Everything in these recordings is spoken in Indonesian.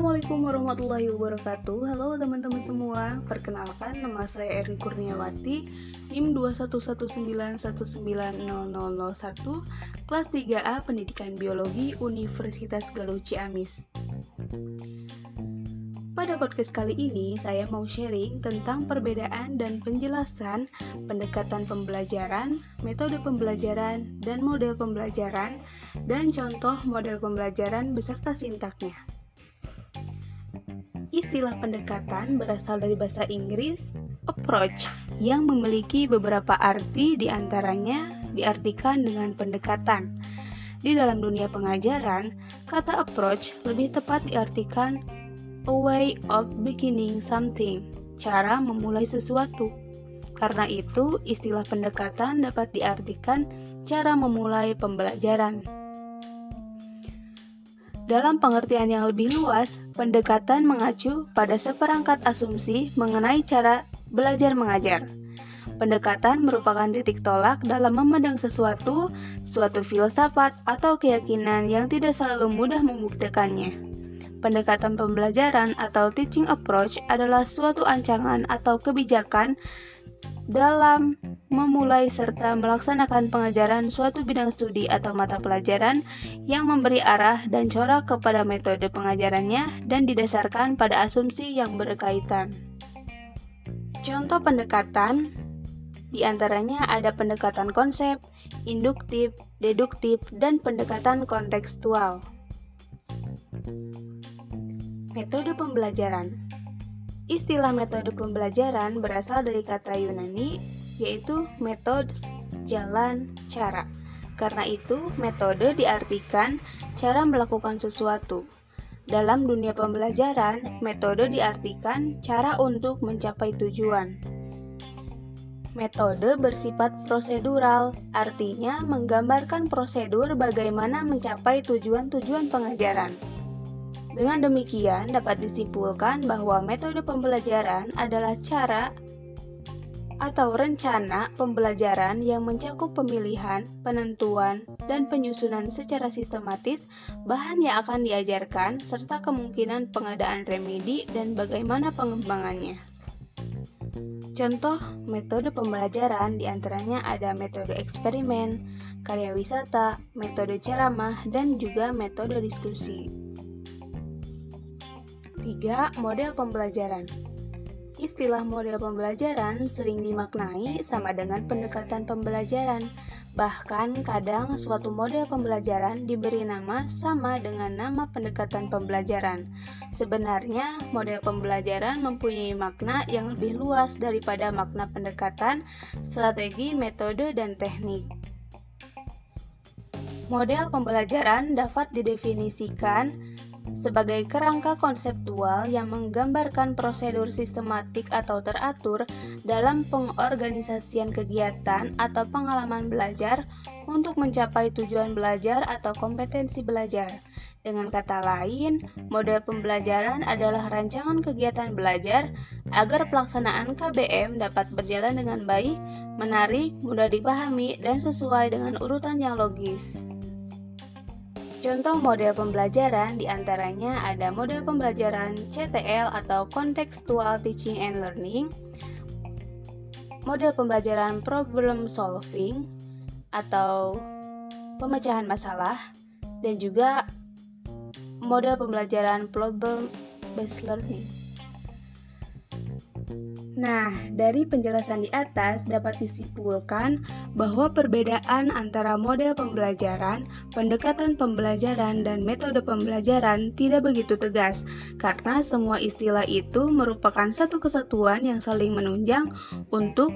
Assalamualaikum warahmatullahi wabarakatuh Halo teman-teman semua Perkenalkan nama saya Erin Kurniawati NIM 211919001 Kelas 3A Pendidikan Biologi Universitas Galuh Ciamis pada podcast kali ini, saya mau sharing tentang perbedaan dan penjelasan pendekatan pembelajaran, metode pembelajaran, dan model pembelajaran, dan contoh model pembelajaran beserta sintaknya. Istilah pendekatan berasal dari bahasa Inggris approach yang memiliki beberapa arti di antaranya diartikan dengan pendekatan. Di dalam dunia pengajaran, kata approach lebih tepat diartikan a way of beginning something, cara memulai sesuatu. Karena itu, istilah pendekatan dapat diartikan cara memulai pembelajaran. Dalam pengertian yang lebih luas, pendekatan mengacu pada seperangkat asumsi mengenai cara belajar mengajar. Pendekatan merupakan titik tolak dalam memandang sesuatu, suatu filsafat, atau keyakinan yang tidak selalu mudah membuktikannya. Pendekatan pembelajaran atau teaching approach adalah suatu ancangan atau kebijakan dalam memulai serta melaksanakan pengajaran suatu bidang studi atau mata pelajaran yang memberi arah dan corak kepada metode pengajarannya dan didasarkan pada asumsi yang berkaitan. Contoh pendekatan di antaranya ada pendekatan konsep, induktif, deduktif, dan pendekatan kontekstual. Metode pembelajaran Istilah metode pembelajaran berasal dari kata Yunani yaitu methods, jalan, cara. Karena itu, metode diartikan cara melakukan sesuatu. Dalam dunia pembelajaran, metode diartikan cara untuk mencapai tujuan. Metode bersifat prosedural, artinya menggambarkan prosedur bagaimana mencapai tujuan-tujuan pengajaran. Dengan demikian, dapat disimpulkan bahwa metode pembelajaran adalah cara atau rencana pembelajaran yang mencakup pemilihan, penentuan, dan penyusunan secara sistematis bahan yang akan diajarkan serta kemungkinan pengadaan remedi dan bagaimana pengembangannya. Contoh metode pembelajaran di antaranya ada metode eksperimen, karya wisata, metode ceramah, dan juga metode diskusi. 3. Model pembelajaran Istilah model pembelajaran sering dimaknai sama dengan pendekatan pembelajaran. Bahkan kadang suatu model pembelajaran diberi nama sama dengan nama pendekatan pembelajaran. Sebenarnya, model pembelajaran mempunyai makna yang lebih luas daripada makna pendekatan, strategi, metode, dan teknik. Model pembelajaran dapat didefinisikan sebagai kerangka konseptual yang menggambarkan prosedur sistematik atau teratur dalam pengorganisasian kegiatan atau pengalaman belajar untuk mencapai tujuan belajar atau kompetensi belajar. Dengan kata lain, model pembelajaran adalah rancangan kegiatan belajar agar pelaksanaan KBM dapat berjalan dengan baik, menarik, mudah dipahami, dan sesuai dengan urutan yang logis. Contoh model pembelajaran di antaranya ada model pembelajaran CTL atau Contextual Teaching and Learning, model pembelajaran Problem Solving atau pemecahan masalah, dan juga model pembelajaran Problem Based Learning. Nah, dari penjelasan di atas dapat disimpulkan bahwa perbedaan antara model pembelajaran, pendekatan pembelajaran, dan metode pembelajaran tidak begitu tegas, karena semua istilah itu merupakan satu kesatuan yang saling menunjang untuk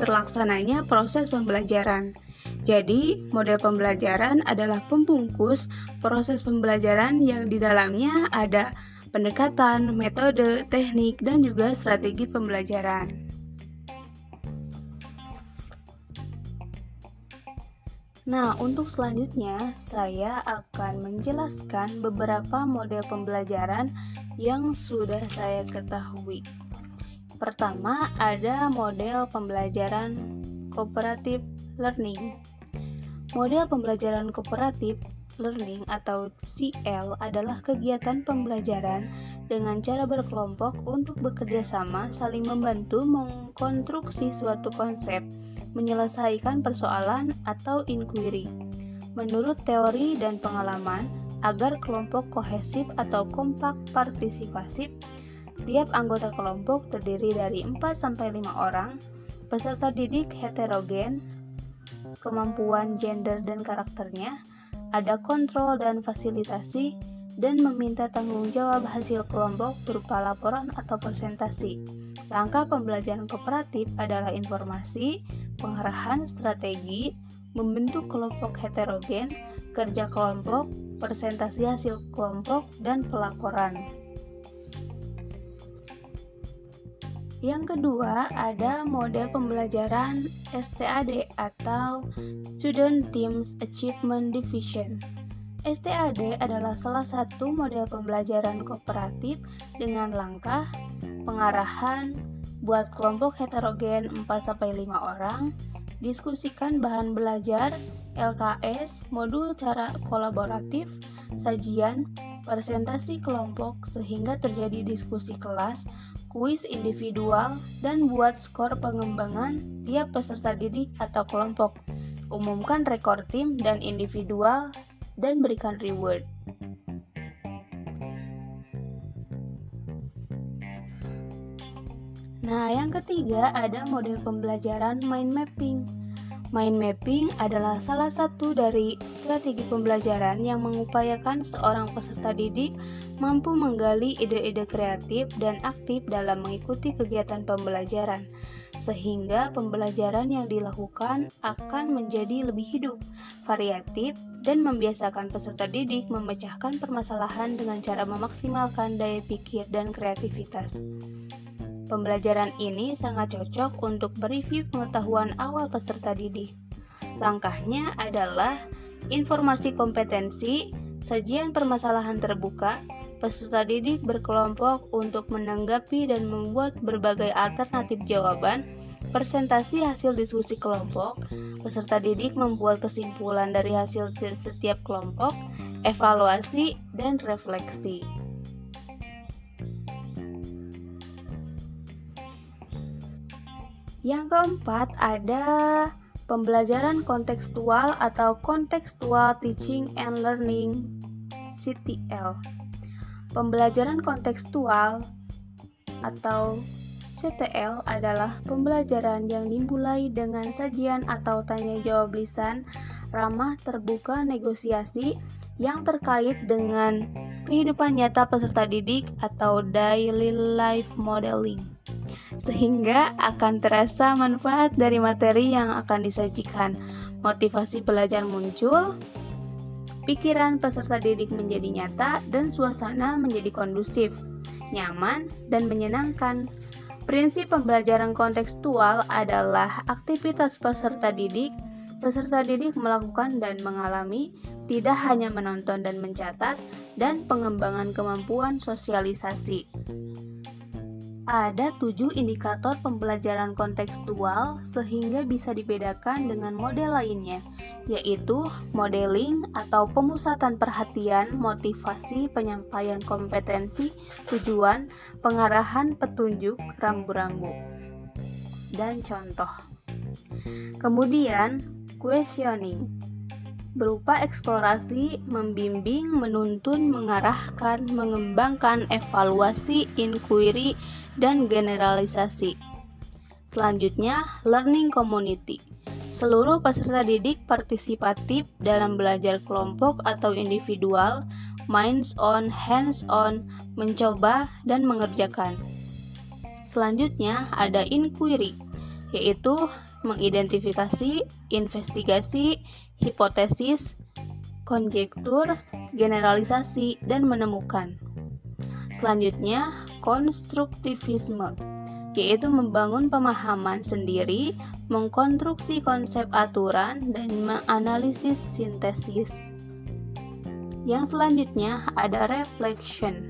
terlaksananya proses pembelajaran. Jadi, model pembelajaran adalah pembungkus proses pembelajaran yang di dalamnya ada pendekatan, metode, teknik, dan juga strategi pembelajaran. Nah, untuk selanjutnya saya akan menjelaskan beberapa model pembelajaran yang sudah saya ketahui. Pertama, ada model pembelajaran kooperatif learning. Model pembelajaran kooperatif learning atau CL adalah kegiatan pembelajaran dengan cara berkelompok untuk bekerja sama, saling membantu mengkonstruksi suatu konsep, menyelesaikan persoalan atau inquiry. Menurut teori dan pengalaman, agar kelompok kohesif atau kompak partisipasif, tiap anggota kelompok terdiri dari 4-5 orang, peserta didik heterogen, kemampuan gender dan karakternya, ada kontrol dan fasilitasi, dan meminta tanggung jawab hasil kelompok berupa laporan atau presentasi. Langkah pembelajaran kooperatif adalah informasi, pengarahan strategi, membentuk kelompok heterogen, kerja kelompok, presentasi hasil kelompok, dan pelaporan. Yang kedua, ada model pembelajaran STAD atau Student Teams Achievement Division. STAD adalah salah satu model pembelajaran kooperatif dengan langkah pengarahan buat kelompok heterogen 4-5 orang, diskusikan bahan belajar, LKS, modul cara kolaboratif, sajian, presentasi kelompok sehingga terjadi diskusi kelas kuis individual, dan buat skor pengembangan tiap peserta didik atau kelompok. Umumkan rekor tim dan individual dan berikan reward. Nah, yang ketiga ada model pembelajaran mind mapping. Mind mapping adalah salah satu dari strategi pembelajaran yang mengupayakan seorang peserta didik mampu menggali ide-ide kreatif dan aktif dalam mengikuti kegiatan pembelajaran, sehingga pembelajaran yang dilakukan akan menjadi lebih hidup, variatif, dan membiasakan peserta didik memecahkan permasalahan dengan cara memaksimalkan daya pikir dan kreativitas. Pembelajaran ini sangat cocok untuk mereview pengetahuan awal peserta didik. Langkahnya adalah informasi kompetensi, sajian permasalahan terbuka, peserta didik berkelompok untuk menanggapi dan membuat berbagai alternatif jawaban, presentasi hasil diskusi kelompok, peserta didik membuat kesimpulan dari hasil setiap kelompok, evaluasi, dan refleksi. Yang keempat ada pembelajaran kontekstual atau Contextual Teaching and Learning CTL. Pembelajaran kontekstual atau CTL adalah pembelajaran yang dimulai dengan sajian atau tanya jawab lisan ramah terbuka negosiasi yang terkait dengan kehidupan nyata peserta didik atau daily life modeling sehingga akan terasa manfaat dari materi yang akan disajikan. Motivasi belajar muncul, pikiran peserta didik menjadi nyata, dan suasana menjadi kondusif, nyaman, dan menyenangkan. Prinsip pembelajaran kontekstual adalah aktivitas peserta didik. Peserta didik melakukan dan mengalami, tidak hanya menonton dan mencatat, dan pengembangan kemampuan sosialisasi. Ada tujuh indikator pembelajaran kontekstual sehingga bisa dibedakan dengan model lainnya, yaitu modeling atau pemusatan perhatian, motivasi, penyampaian kompetensi, tujuan, pengarahan petunjuk, rambu-rambu, dan contoh. Kemudian, questioning berupa eksplorasi, membimbing, menuntun, mengarahkan, mengembangkan, evaluasi, inquiry, dan generalisasi. Selanjutnya, learning community. Seluruh peserta didik partisipatif dalam belajar kelompok atau individual, minds on, hands on, mencoba dan mengerjakan. Selanjutnya ada inquiry, yaitu mengidentifikasi, investigasi, hipotesis, konjektur, generalisasi, dan menemukan. Selanjutnya, konstruktivisme, yaitu membangun pemahaman sendiri, mengkonstruksi konsep aturan, dan menganalisis sintesis. Yang selanjutnya ada reflection,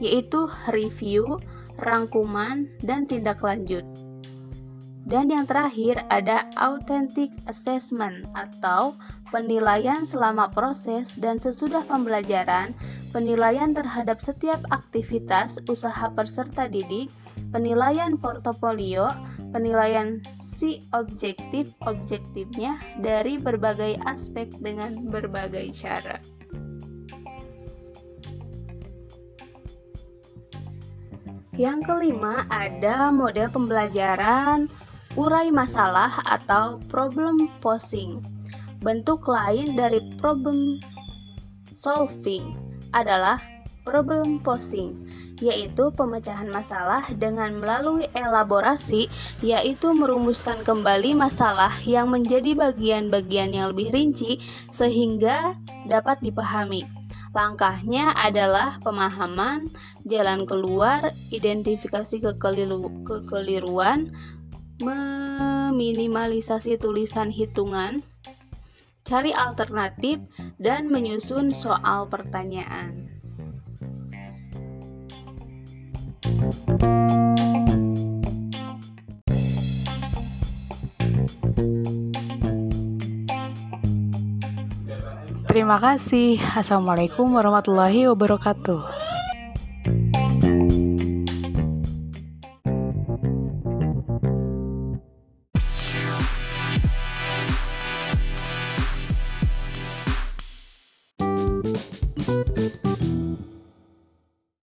yaitu review, rangkuman, dan tindak lanjut. Dan yang terakhir ada authentic assessment atau penilaian selama proses dan sesudah pembelajaran, penilaian terhadap setiap aktivitas usaha peserta didik, penilaian portofolio, penilaian si objektif-objektifnya dari berbagai aspek dengan berbagai cara. Yang kelima ada model pembelajaran urai masalah atau problem posing. Bentuk lain dari problem solving adalah problem posing, yaitu pemecahan masalah dengan melalui elaborasi, yaitu merumuskan kembali masalah yang menjadi bagian-bagian yang lebih rinci sehingga dapat dipahami. Langkahnya adalah pemahaman, jalan keluar, identifikasi kekeliru kekeliruan, meminimalisasi tulisan hitungan, cari alternatif, dan menyusun soal pertanyaan. Terima kasih. Assalamualaikum warahmatullahi wabarakatuh.